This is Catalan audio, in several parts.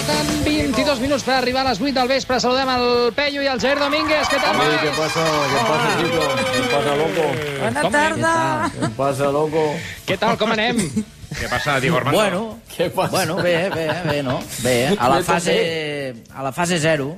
Falten 22 minuts per arribar a les 8 del vespre. Saludem el Peyu i el Jair Domínguez. Què tal, pasa? ¿Qué pasa, chico? ¿Qué pasa, loco? Bona Com- tarda. ¿Qué pasa, loco? Què tal, com anem? Què passa, Diego Armando? Bueno, ¿Qué pasa? bueno, bé, bé, bé, no? Bé, a la fase, a la fase 0,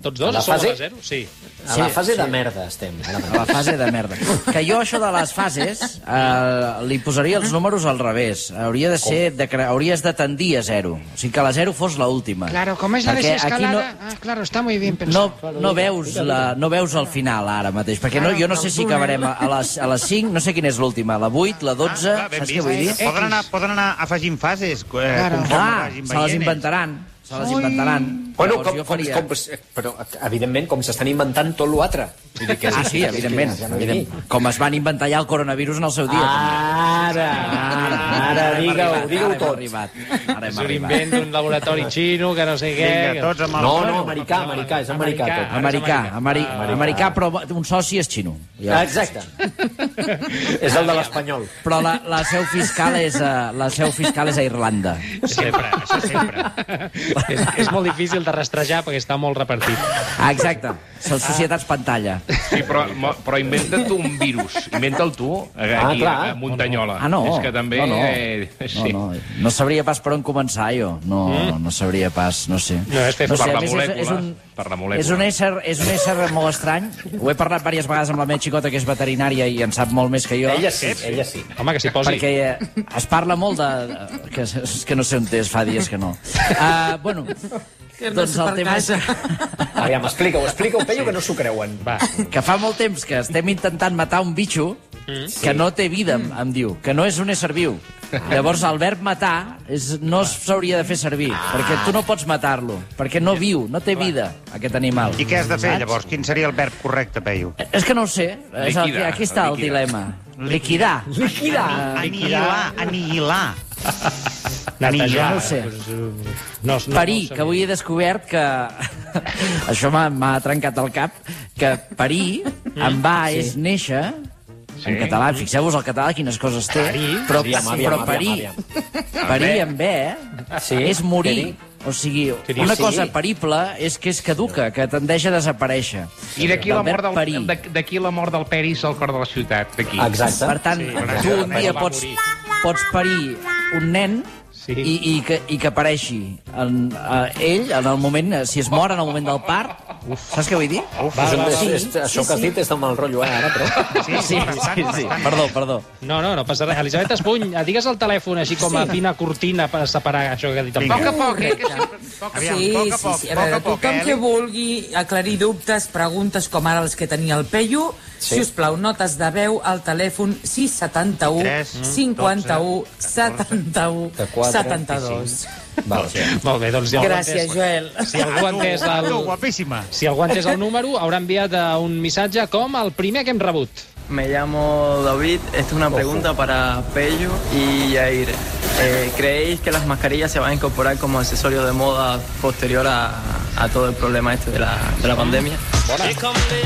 Tots dos? A la Som fase? a zero? Sí. A la Sí, fase de sí. merda estem. ara a la fase de merda. Que jo això de les fases eh, li posaria els números al revés. Hauria de ser, de, cre- hauries de tendir a 0. O sigui, que la 0 fos l'última. Claro, como es la Perquè aquí desescalada... Ah, claro, está muy bien no, pensado. no, no, veus la, no veus el final ara mateix, perquè no, jo no sé si acabarem a, les, a les 5, no sé quina és l'última, la 8, la 12, Ah, clar, saps què vull dir? Poden anar, poden anar afegint fases, eh, Claro. Clar, vagin se les veient. inventaran, se les inventaran. Bueno, Llavors com, com, faria- com, però, evidentment, com s'estan inventant tot l'altre. És- Ah, sí, evidentment, Ja no evident. Com es van inventar ja el coronavirus en el seu dia. Ara, ara, ara, digue-ho, hem tot. arribat. Ara És hem un arribat. invent d'un laboratori xino, que no sé què... Vinga, tots amb el... No, no, americà, americà, és americà Americà. tot. És Americà, americà. ameri americà, però un soci és xino. Ja. Ah, Exacte. és el de l'espanyol. Però la, la seu fiscal és a, la seu fiscal és a Irlanda. Sempre, això sempre. és, és molt difícil de rastrejar perquè està molt repartit. Ah, exacte. Són societats pantalla. Sí, però, mo- però inventa't tu un virus. Inventa'l tu Ah, aquí, clar. a Muntanyola. Ah, no. És que també... No, no. Eh, sí. No, no, no sabria pas per on començar, jo. No, no sabria pas, no sé. No, és fer no per la molècula, És, és, un, per la molècula. és, un ésser, és un ésser molt estrany. Ho he parlat diverses vegades amb la meva xicota, que és veterinària i en sap molt més que jo. Ella sí, ella sí. Home, que s'hi posi. perquè eh, es parla molt de... Que, és que no sé on és, fa dies que no. Uh, bueno, doncs el tema és Aviam, explica-ho, explica-ho, Peyu, que no s'ho creuen. Va. que fa molt temps que estem intentant matar un bitxo que no té vida, em, em diu, que no és un ésser viu. Llavors, el verb matar és, no s'hauria de fer servir, perquè tu no pots matar-lo, perquè no viu, no té vida, aquest animal. I què has de fer, Saps? llavors? Quin seria el verb correcte, Peyu? És que no ho sé, és el, Liquidar, aquí està el liquidar. dilema. Liquidar. Liquidar. Anihilar, anihilar. Netejar. no ho sé. Eh, no, no, Parir, no que avui he descobert que... Això m'ha trencat el cap, que parir, en va, és néixer, en català, fixeu-vos el català quines coses té, Parir? però, Aviam, aviam, però parir, aviam, parir en bé Sí, és morir. parir. O sigui, una sí. cosa parible és que és caduca, que tendeix a desaparèixer. I d'aquí la, mort del, d'aquí la mort del Peris al cor de la ciutat. D'aquí. Exacte. Per tant, tu un dia pots, pots parir un nen Sí. i, i, que, i que apareixi en, uh, ell en el moment, eh, si es mor en el moment del part, saps què vull dir? Uf, és, és, és, això que has dit és de mal rotllo, eh, ara, però... Sí, sí, bastant, bastant. Perdó, perdó. No, no, no passa res. Elisabet Espuny, eh, digues el telèfon així com a fina cortina per separar això que ha dit el Vinga. Pau. Poc a poc, eh? Que sempre... Aviam, sí, poc a sí, poc, sí. A poc veure, a poc, tothom eh? que vulgui aclarir dubtes, preguntes com ara les que tenia el Peyu, Sí. si us plau, notes de veu al telèfon 671 Tres, 51 dotze, 71 de quatre, 72. Val, sí. Molt bé, doncs ja Gràcies, entès- Joel. Si algú ha entès Ah, el... guapíssima. Si algú ha entès el número, haurà enviat eh, un missatge com el primer que hem rebut. Me llamo David, esta es una pregunta para Pello y Yair. Eh, ¿Creéis que las mascarillas se van a incorporar como accesorio de moda posterior a, a todo el problema este de la, de la pandemia? Bona,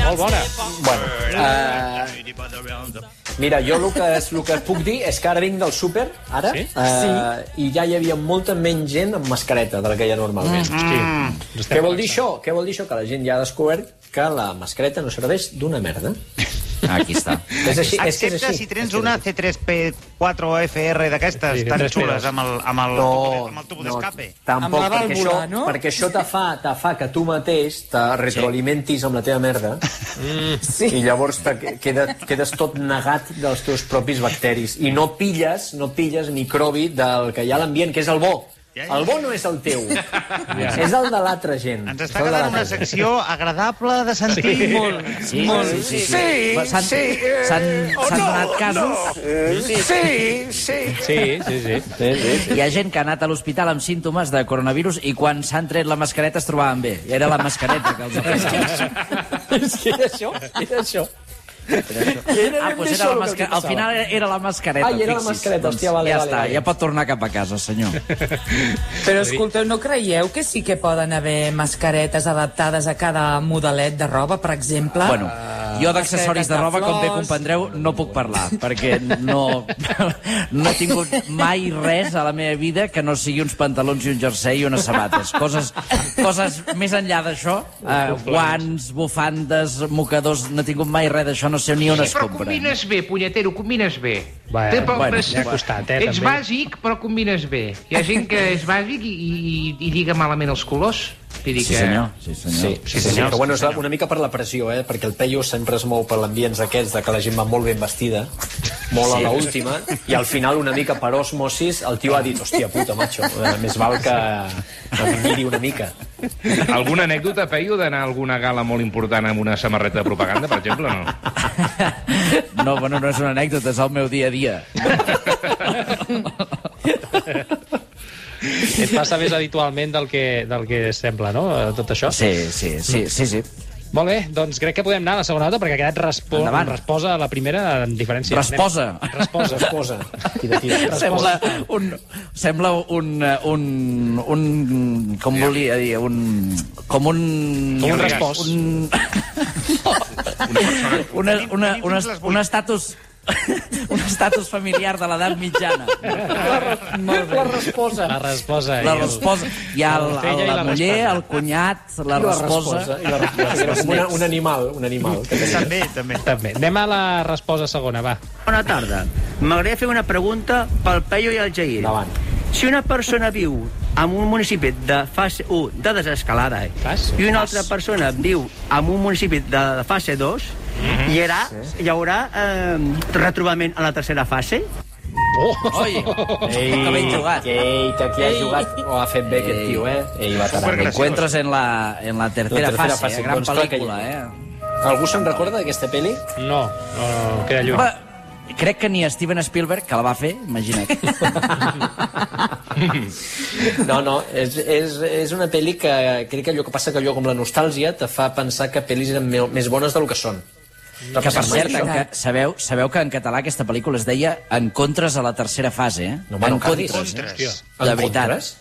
molt bona. Bueno, uh, mira, jo el que, és, el que puc dir és que ara vinc del súper, ara, Sí? uh, i ja hi havia molta menys gent amb mascareta de la que hi ha normalment. Mm. Què vol dir això? Què vol dir això? Que la gent ja ha descobert que la mascareta no serveix d'una merda. Aquí està. És així, és que és Excepte així. si tens una C3P4FR d'aquestes Sí, tan 3P2. xules amb el, amb el, No, amb el tubo no, d'escape. tampoc, Amb la perquè vàlvula, això, no? perquè això te fa, te fa que tu mateix te retroalimentis amb la teva merda Sí. i llavors te queda, quedes tot negat dels teus propis bacteris i no pilles, no pilles microbi del que hi ha a l'ambient, que és el bo. El bo no és el teu, és el de l'altra gent. Ens està quedant una secció agradable de sentir. Sí. Molt. Sí, sí, sí. sí. S'han s'han s'han donat casos. Sí, sí, sí. Sí, sí. Hi ha gent que ha anat a l'hospital amb símptomes de coronavirus i quan s'han tret la mascareta es trobaven bé. I era la mascareta que els afectava. És que era això, era això. Ah, doncs bé era la els Al final era, era la mascareta, Ai, era la mascareta, hòstia, vale, ja vale, està, vale. ja pot tornar cap a casa, senyor. Però escolteu, no creieu que sí que poden haver mascaretes adaptades a cada modelet de roba, per exemple? Bueno, Jo d'accessoris de roba, com bé comprendreu, no puc parlar, perquè no, no he tingut mai res a la meva vida que no sigui uns pantalons i un jersei i unes sabates. Coses, coses més enllà d'això, eh, guants, bufandes, mocadors, no he tingut mai res d'això, no sé ni on Sí, es però compra. combines bé, punyetero, combines bé. Bueno, Té poc- bueno, és- ja ha costat, eh, Ets també. bàsic, però combines bé. Hi ha gent que és bàsic i, i, i lliga malament els colors. Vull dir Sí, que... senyor, sí, senyor. Sí, sí, sí, sí, però bueno, és la- una mica per la pressió, eh? perquè el Peyu sempre es mou per l'ambients aquests de que la gent va molt ben vestida, molt a l'última, i al final una mica per osmosis el tio ha dit, hòstia puta, macho, eh, més val que em miri una mica. Alguna anècdota, Peyu, d'anar a alguna gala molt important amb una samarreta de propaganda, per exemple, no? No, bueno, no és una anècdota, és el meu dia a dia. Et passa més habitualment del que, del que sembla, no? eh, Tot això. Sí, sí, sí, sí, sí. Molt bé, doncs crec que podem anar a la segona nota perquè ha quedat respo Endavant. resposa a la primera en diferència. Resposa. Anem- Resposa. Resposa. Tira, tira. Sembla un, sembla un, eh, un, un, com volia dir, un, com un... Com un respost. Un, una, una, una, un estatus un estatus familiar de l'edat mitjana. La resposa. La resposa. La i el- resposa. Hi ha el, La i la, la muller, resposa. el cunyat, la La resposa. resposa. I la resposa. Una, un animal, un animal. Que tenia. També, també. També. Anem a la resposa segona, va. Bona tarda. M'agradaria fer una pregunta pel Peyo i el Jair. Endavant. Si una persona viu en un municipi de fase 1 de desescalada Fas? i una Fas. altra persona viu en un municipi de fase 2, Mhm. Hi haurà, hi haurà eh, retrobament a la tercera fase? Oh! Oi, que ben jugat. Ei, que aquí has jugat, ho ha fet bé aquest tio, eh? Ei, veterà. Te encuentras en la, en la tercera, La tercera fase, fase, gran clar que pel·lícula, hi- eh? Algú se'n recorda d'aquesta pel·li? No, no, no, queda lluny. Va, crec que ni Steven Spielberg, que la va fer, imagina't. No, no, és, és, és una pel·li que crec que allò que passa que allò com la nostàlgia te fa pensar que pel·lis eren més bones del que són. Que, per cert, en ca... sabeu, sabeu que en català aquesta pel·lícula es deia Encontres a la tercera fase, eh? No me n'encarguis. Encontres. Hòstia. De veritat. Encontres?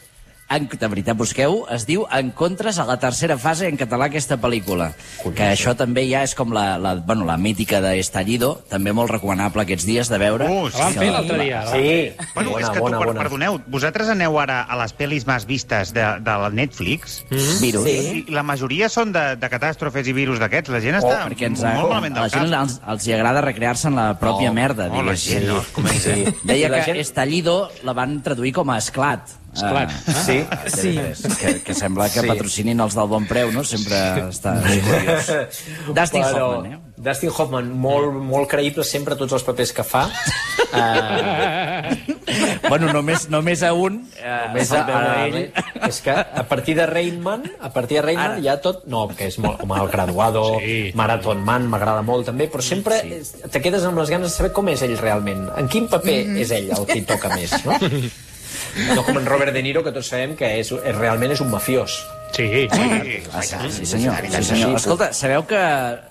En, de veritat, busqueu, es diu Encontres a la tercera fase en català aquesta pel·lícula. Que això també ja és com la, la, bueno, la mítica de Estallido, també molt recomanable aquests dies de veure. Uh, sí. fer l'altre dia. la- Sí, Bueno, bona, és que tu, bona, per, bona. perdoneu, vosaltres aneu ara a les pel·lis més vistes de, de la Netflix Virus. i la majoria són de, de catàstrofes i virus d'aquests. La gent està perquè ens, molt malament a la del gent els, els hi agrada recrear-se en la pròpia Oh, merda, Oh, la gent, no, com és, eh? Deia La que gent- Estallido la van traduir com a esclat. Esclat. Ah, Sí. sí. Que, que sembla que Sí. patrocinin els del bon preu, no? Sempre està curiós. Dustin Però Hoffman, eh? Dustin Hoffman, molt, molt creïble sempre tots els papers que fa. Uh, Bueno, només, només a un. Eh, més se'l a, a, a ell. és que a partir de Rainman, a partir de Rainman Ara. ja tot... No, que és molt, com el graduado, Sí. Marathon Man, m'agrada molt també, però sempre sí. te quedes amb les ganes de saber com és ell realment. En quin paper és ell el que hi toca més, no? No com en Robert De Niro, que tots sabem que és, és realment és un mafiós. Sí, sí. Ah, sí, sí, senyor. Sí, senyor. Escolta, sabeu que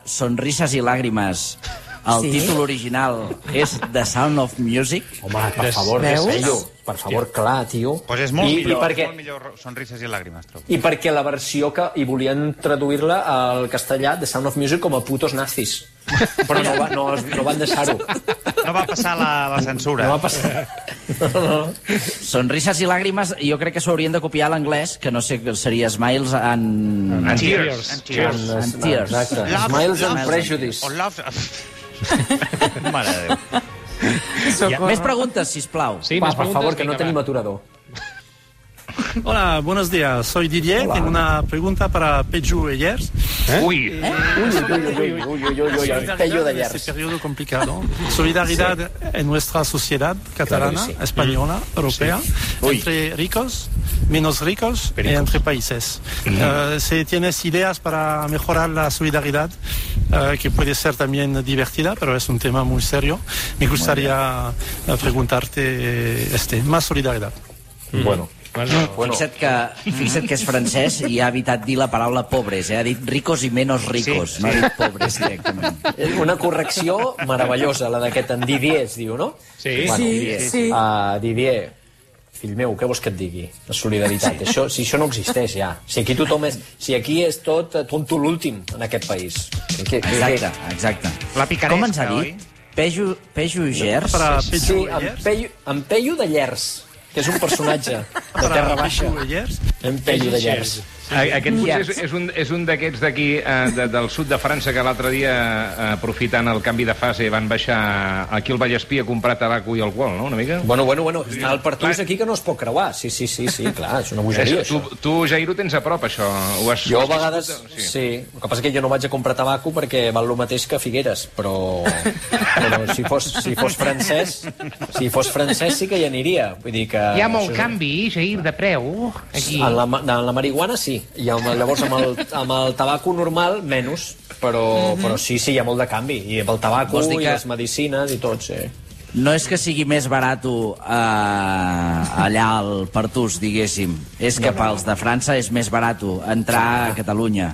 Sonrises i Làgrimes, el Sí? títol original és The Sound of Music? Home, per Des- favor, Veus? Per favor, clar, tio. Pues és molt, I, millor, i perquè, molt millor Sonrises i làgrimes, trobo. I perquè la versió que... I volien traduir-la al castellà, The Sound of Music, com a putos nazis. Però no, va, no, no van deixar-ho. No va passar la, la censura. No va passar. No, no. Sonrises i làgrimes, jo crec que s'ho haurien de copiar a l'anglès, que no sé, que seria Smiles and... And tears. And tears. And tears. Exacte. Love- Smiles and love- Prejudice. O love... Mare de Déu. Ja, més preguntes, sisplau. Sí, Va, per favor, que no tenim aturador. Hola, buenos días. Soy Didier. Tengo una pregunta para Peju Eyers. Ui, Uy, uy, uy, uy, uy, uy, uy, uy, este Llers. periodo complicado. Solidaridad en nuestra sociedad catalana, Claro sí. española, europea, entre ricos, menos ricos y entre países. Eh, si tienes ideas para mejorar la solidaridad, eh, que puede ser también divertida, pero es un tema muy serio, me gustaría eh, preguntarte eh, este, más solidaridad. Bueno, Bueno, bueno. Fixa't que, fixa't que és francès i ha evitat dir la paraula pobres, eh? ha dit ricos i menos ricos, Sí, no ha dit pobres directament. Una correcció meravellosa, la d'aquest en Didier, es diu, no? sí. Bueno, Sí, Didier. sí. Uh, Didier, fill meu, què vols que et digui? La solidaritat. Això, si això no existeix ja. Si aquí tothom és... Si aquí és tot tonto l'últim en aquest país. Que, que, Exacte, exacte. La picaresca, Com ens ha oi? dit? Pejo, Pejo Gers? Para Sí, Peyu en. Peyu, en Peyu de Llers, que és un personatge de Terra Baixa. En Peyu de Llers. A- Aquest potser és, és un, és un d'aquests d'aquí, eh, de, del sud de França, que l'altre dia, eh, aprofitant el canvi de fase, van baixar aquí al Vallespí a comprar tabaco i alcohol, no?, una mica? Bueno, bueno, bueno, està el partús aquí que no es pot creuar. Sí, sí, sí, sí, clar, és una bogeria, tu, això. tu, Jair, ho tens a prop, això. Ho has, Jo ho a vegades, viscut? sí. El que passa és que jo no vaig a comprar tabaco perquè val el mateix que Figueres, però, però si, fos, si fos francès, si fos francès sí que hi aniria. Vull dir que... Hi ha molt això- canvi, Jair, de preu, aquí. En la, en la marihuana sí, i amb, llavors amb el, amb el tabaco normal menys, però, però sí, sí, hi ha molt de canvi. I amb el tabaco i que- les medicines i tot, sí. No és que sigui més barat eh, allà al Partús, diguéssim. És que pels de França és més barat entrar a Catalunya.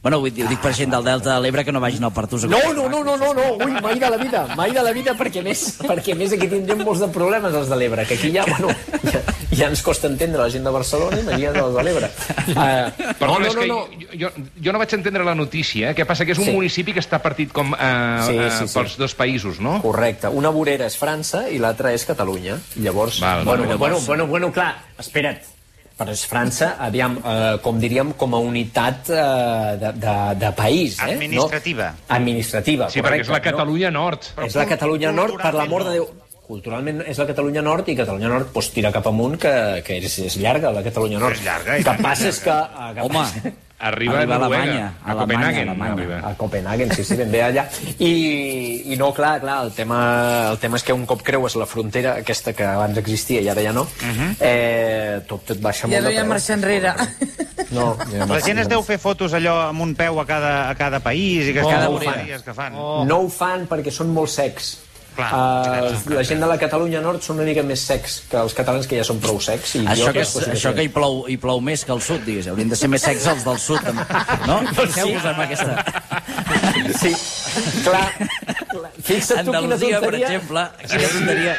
Bueno, vull dir, ho dic per gent del Delta de l'Ebre que no vagin al Partús. a No, no, no, no, no, no, ui, mai de la vida, mai de la vida, perquè més, perquè més aquí tindrem molts de problemes els de l'Ebre, que aquí ja, bueno, ja, ja ens costa entendre la gent de Barcelona, imagina't els de l'Ebre. Uh, Perdona, no, és no, que no, Jo, jo, jo no vaig entendre la notícia. Eh? Què passa? Que és un Sí. municipi que està partit com eh, Sí, eh, sí, sí. pels dos països, no? Correcte. Una vorera és França i l'altra és Catalunya. Llavors, Val, bueno, bueno, llavors. bueno, bueno, clar, espera't. Però és França, aviam, eh, com diríem, com a unitat eh, de, de, de país, eh? Administrativa. No? Administrativa, Sí, perquè correcte. és la Catalunya Nord. No? És la Catalunya Nord, per l'amor de Déu. Culturalment és la Catalunya Nord i Catalunya Nord pues, tira cap amunt, que, que és, és llarga, la Catalunya Nord. És llarga, i que passa és que... eh, que Home, Arriba, Arriba a a Alemanya, a Alemanya, Copenhagen. Alemanya. arriba. a Copenhagen, sí, sí, ben bé allà. I, i no, clar, clar, el tema, el tema és que un cop creues la frontera, aquesta que abans existia i ara ja no, eh, tot, tot baixa Ja molt no de hi ha preu. marxa enrere. No, ja La gent es deu fer fotos allò amb un peu a cada, a cada país i que Oh, cada ho vorera que fan. No ho fan perquè són molt secs. Clar, Uh, la gent de la Catalunya Nord són una mica més secs que els catalans que ja són prou secs. I això, jo, que, pues, pues, això que hi plou, hi plou més que al sud, digues. Haurien de ser més secs els del sud, no? Fixeu-vos amb aquesta... Sí, clar. clar. Fixa't tu quina Andalusia, per tonteria... exemple, quina tonteria,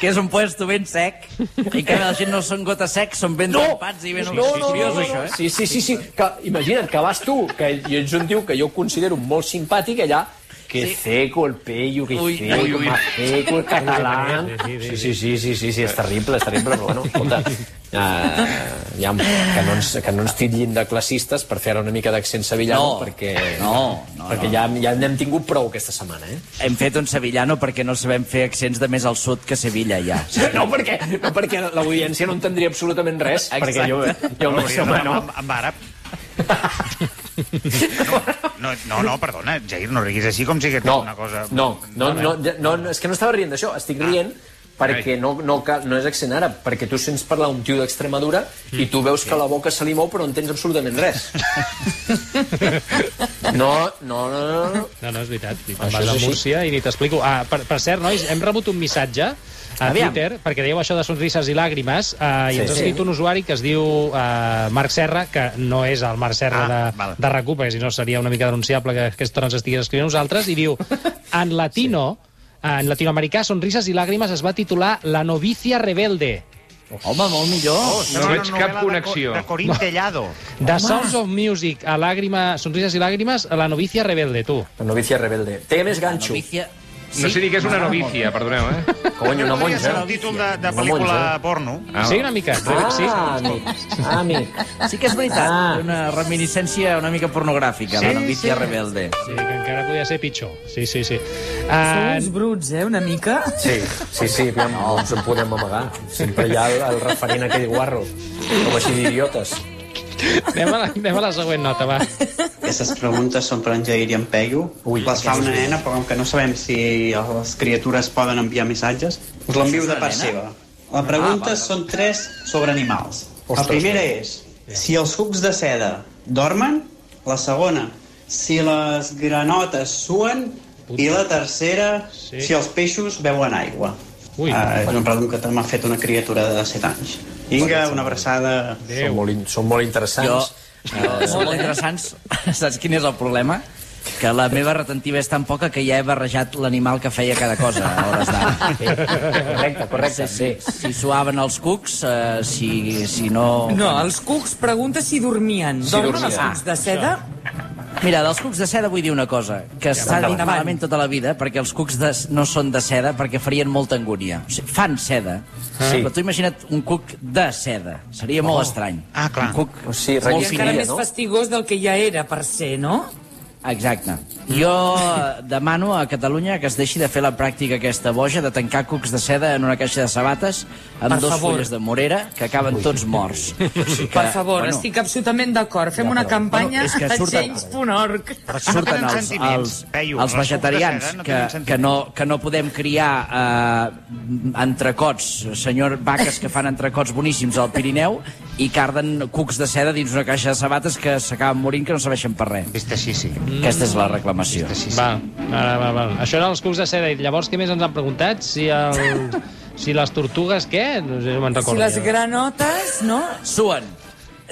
que és un puesto ben sec, i que la gent no són gota secs, són ben No, i ben no, no, no, no, això, no. eh? Sí, sí, sí, sí. Que, imagina't que vas tu, que jo ets un tio que jo considero molt simpàtic allà, que sí. seco el pello, que Ui, seco, ui, ui. más seco el catalán. Sí, sí, sí, sí, sí, sí, és terrible, és terrible, però bueno, escolta, uh, ja, que, no ens, que no ens titllin de classistes per fer ara una mica d'accent sevillano, No, perquè, no, no, perquè no. ja, ja n'hem tingut prou aquesta setmana, eh? Hem fet un sevillano perquè no sabem fer accents de més al sud que Sevilla, ja. No, perquè, no, perquè l'audiència no entendria absolutament res, Exacte. perquè jo, jo No, més o menys, no. amb, amb àrab. No, no, no, perdona, Jair, no riguis així com si que No, una cosa... no, no, no, no, no, és que no estava rient d'això, estic rient perquè no, no, cal, no és accent àrab, perquè tu sents parlar un tio d'Extremadura i tu veus que la boca se li mou però no entens absolutament res. No, no, no, no. No, no, és veritat. Te'n vas a. Múrcia i ni t'explico. Ah, per, per cert, nois, hem rebut un missatge a Aviam. Twitter, perquè dèieu això de sonrises i làgrimes, eh, i Sí, ens ha sí. escrit un usuari que es diu eh, Marc Serra, que no és el Marc Serra Ah, de, val. de RAC1, perquè si no seria una mica denunciable que aquesta hora ens estigués escrivint a nosaltres, i diu, en latino, en latinoamericà, Sonrises i làgrimes es va titular La novicia rebelde. Home, molt millor. Oh, No veig cap connexió. De, de Corín Tellado. The Sounds of Music, a làgrima, Sonrises i làgrimes, a La novicia rebelde, tu. La novicia rebelde. Té més ganxo. Novicia... No sé ni què és una novícia, perdoneu, eh? Cony, una Podria ser monja. un títol de, de pel·lícula monja. porno. Ah, Sí, una mica. Sí. Ah, amic. Ah, amic. Sí que és veritat, Ah. una reminiscència una mica pornogràfica, Sí, la novicia sí. rebelde. Sí, que encara podia ser pitjor. Sí, sí, sí. Uh, uns bruts, eh, una mica. Sí, sí, sí, aviam, no ens en podem amagar. Sempre hi ha el, el referent aquell guarro, com així d'idiotes. Anem, a la, anem a la següent nota, va. Aquestes preguntes són per en Jair i en Peyu. Ui, Les fa una nena, però com que no sabem si les criatures poden enviar missatges, us l'envio de part seva. La pregunta Ah, són tres sobre animals. Ostres. la primera és si els cucs de seda dormen, la segona, si les granotes suen, i la tercera, Sí. si els peixos beuen aigua. Ui. Ah, és una pregunta que m'ha fet una criatura de 7 anys. Vinga, una abraçada. Són molt, in- són molt interessants. Jo, jo, són molt interessants. Saps quin és el problema? que la meva retentiva és tan poca que ja he barrejat l'animal que feia cada cosa a hores d'ara. Correcte, correcte. Sí, sí. Si suaven els cucs, eh, si, si no... No, els cucs pregunta si dormien. Si Dormen dormien. els cucs de seda? Mira, dels cucs de seda vull dir una cosa, que s'ha dit malament tota la vida, perquè els cucs de, no són de seda, perquè farien molta angúnia. O sigui, fan seda, Sí. però tu imagina't un cuc de seda. Seria Oh. molt estrany. Ah, clar. Un cuc sí, molt I encara més fastigós del que ja era, per ser, no? Exacte. Jo demano a Catalunya que es deixi de fer la pràctica aquesta boja de tancar cucs de seda en una caixa de sabates amb Per dos favor. fulles de morera que acaben tots morts. O sigui que, Per favor, estic absolutament d'acord. Fem una campanya Bueno, és que a surten- change.org. surten els, els, els vegetarians que, que, no, que no podem criar eh, entrecots, senyor vaques que fan entrecots boníssims al Pirineu i carden cucs de seda dins una caixa de sabates que s'acaben morint que no serveixen per res. Vista així, sí. Aquesta és la reclamació. Va, va, va, va. Això eren els cucs de seda. I llavors, què més ens han preguntat? Si, el, si les tortugues, què? No sé, no me'n Si recordo. les jo. granotes, no? Suen.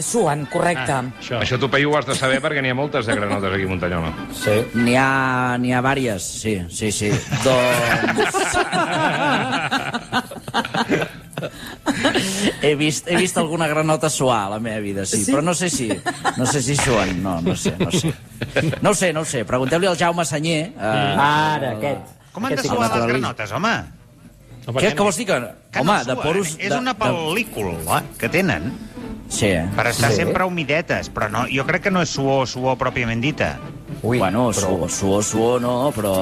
Suen, correcte. Ah, això. Això tu, Peyu, ho has de saber perquè n'hi ha moltes de granotes aquí a Muntanyola. Sí. N'hi ha, n'hi ha vàries, sí, sí, sí. Doncs... he, vist, he vist alguna granota suar a la meva vida, sí, Sí? però no sé si, no sé si suen, no, no sé, no sé. No ho sé, no ho sé. Pregunteu-li al Jaume Sanyer. Eh, Ara, aquest. Com han de suar les granotes, home? No, Què, què vols dir? Que, Que home, no de poros... És de- una pel·lícula que tenen Sí, eh? per estar Sí. sempre humidetes, però no, jo crec que no és suor, suor pròpiament dita. Ui, bueno, però- suor, suor, suor no, però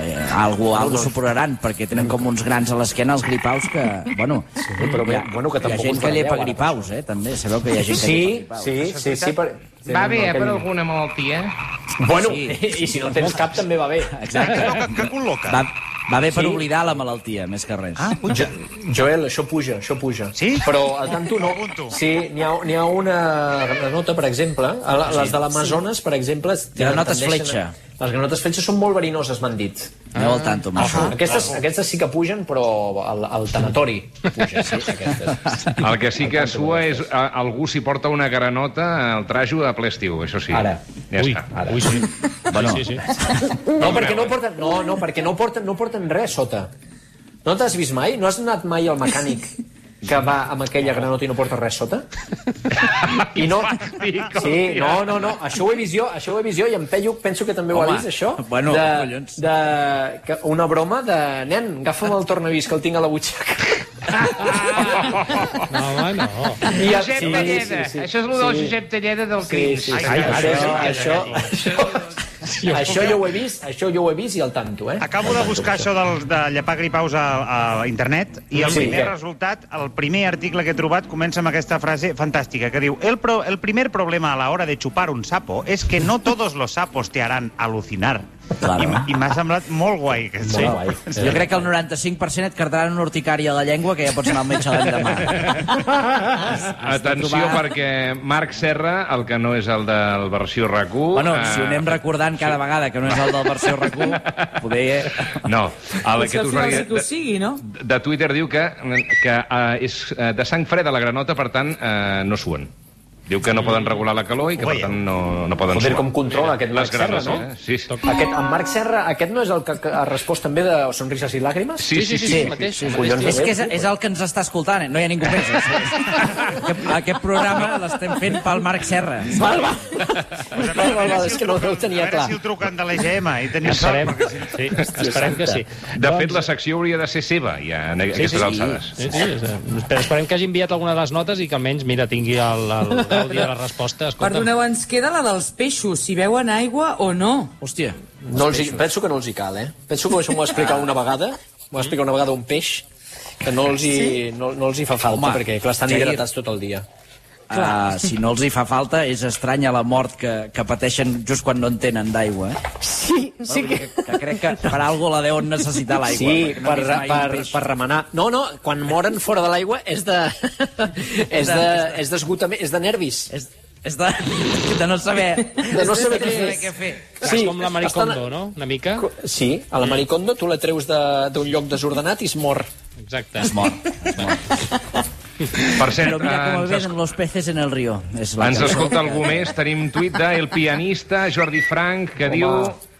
eh, algo, algo superaran, perquè tenen com uns grans a l'esquena els gripaus que... Bueno, sí, però bé, bueno, que hi ha gent que llepa gripaus, eh, també. Sabeu que hi ha gent que Sí, llepa gripaus. sí, sí, sí. Per... Va bé, eh, per alguna malaltia? Bueno, Sí. i si no tens cap també va bé. Exacte. Que, que col·loca. Va, va bé per Sí? oblidar la malaltia, més que res. Ah, puja. Joel, això puja, això puja. Sí? Però a tant tu no. Sí, n'hi ha, ha una granota, per exemple, a la- les de l'Amazones, per exemple... tenen- Granotes tendeixen a- fletxa. Les granotes fletxa són molt verinoses, m'han dit. Aneu al tanto amb això. Aquestes, aquestes sí que pugen, però al, al tanatori puja, sí, aquestes. El que sí que sua és a, algú s'hi porta una granota al trajo de ple estiu, això sí. Ara. Ja Ui, està. Ara. ui, sí. Bueno. sí, sí. No, perquè no porten, no, no, perquè no porten, no porten res sota. No t'has vist mai? No has anat mai al mecànic que va amb aquella granota i no porta res sota? I no... Sí, no, no, no, això ho he vist jo, això ho he vist jo i en Pello penso que també ho ha vist, això. bueno, de, collons. de, que, una broma de... Nen, agafa'm el tornavís que el tinc a la butxaca. No, home, no. I Josep sí, Talleda. sí, sí. Això és el del Sí. Josep Talleda del Sí, Cris. sí, sí. Ai, ai, això, ai, això, això, això jo ho he vist, això jo ho he vist i al tanto, eh? Acabo de buscar això del, de llepar gripaus a, a internet i el Sí, primer què? resultat, el primer article que he trobat comença amb aquesta frase fantàstica que diu el, pro, el primer problema a la hora de chupar un sapo es que no todos los sapos te harán alucinar. Claro. I, I m'ha semblat molt guai. aquest Molt sí. guai. Jo crec que el 95% et quedaran una urticària a la llengua que ja pots anar al metge l'endemà. Atenció, trobar- perquè Marc Serra, el que no és el del versió RAC1... Bueno, eh, si ho anem recordant cada vegada que no és el del versió RAC1, poder... No, el Potser que al us final va dir sí que ho de, sigui, no? de Twitter diu que, que uh, és eh, de sang freda la granota, per tant, uh, no suen. Diu que no poden regular la calor i que, per tant, no, no poden Joder, suar. com controla aquest Marc Les Serra, no? Eh? Sí, sí. Aquest, en Marc Serra, aquest no és el que, que ha respost també de Sonrises i Làgrimes? Sí, sí, sí, sí, mateix. el mateix. Collons, És que és, és el que ens està escoltant, eh? no hi ha ningú més. Aquest, aquest programa l'estem fent pel Marc Serra. Val, val. val, val, val, és que no ho A tenia veure clar. si el truquen de l'EGM i tenim sort. Sí, esperem que sí. De fet, la secció hauria de ser seva, ja, en aquestes alçades. Sí, sí, sí. Esperem que hagi enviat alguna de les notes i que almenys, mira, tingui el, el l'àudio de la resposta. Escolta, Perdoneu, ens queda la dels peixos, si veuen aigua o no. Hòstia. No els hi, penso que no els hi cal, eh? Penso que això m'ho va explicar una vegada, m'ho va explicar una vegada un peix, que no els hi, no, no els hi fa falta, Home, perquè clar, estan hidratats tot el dia. Uh, si no els hi fa falta, és estranya la mort que, que pateixen just quan no en tenen d'aigua. Eh? Sí, sí que... que... que crec que per algo la deuen necessitar l'aigua. Sí, perquè no per, per, per remenar. No, no, quan moren fora de l'aigua és de... és de... és d'esgotament, és de nervis. És, és de, de no saber... De no saber de què fer. què fer. és com la Maricondo, estan- no? Una mica. Sí, a la Maricondo tu la treus de- d'un lloc desordenat i es mor. Exacte. Es mor. Es mor. Per cert, Pero mira cómo ens, ven es... los peces en el río. És la ens escolta algú més. Tenim tuit del pianista Jordi Frank, que Home, diu...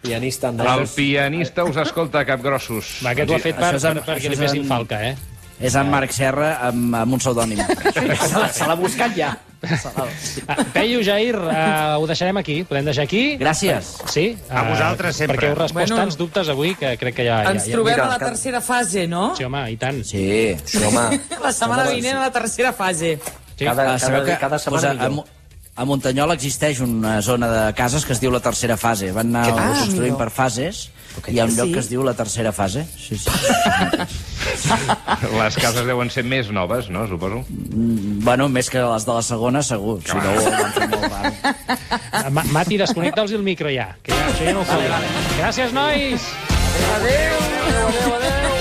Pianista El andalús. pianista us escolta, capgrossos. Va, aquest ho ha fet per, Això és per, en- perquè li fessin en- falca, eh? És en Marc Serra amb, amb un pseudònim. Se l'ha- buscat ja. Ah, Peyu, Jair, uh, ho deixarem aquí. Podem deixar aquí? Gràcies. Sí? A eh, vosaltres sempre. Perquè heu respost Bueno. tants dubtes avui que crec que ja... Ens ja, ja... trobem mira, a la que- tercera fase, no? Sí, home, i tant. Sí. Sí, home. La setmana vinent a la tercera fase. Sí. Cada, Ah, cada, que cada setmana pues, a, a, millor. Mo- a Montanyol existeix una zona de cases que es diu la tercera fase. Van anar Ah, construint amigo. per fases i hi ha un lloc Sí. que es diu la tercera fase. Sí, sí. Les cases deuen ser més noves, no, suposo? bueno, més que les de la segona, segur. Si no, ho van fer molt. Ah, Ma- Mati, desconnecta'ls el micro ja, que ja, això ja no ho faré. Gràcies, nois! Adéu, adéu, adéu.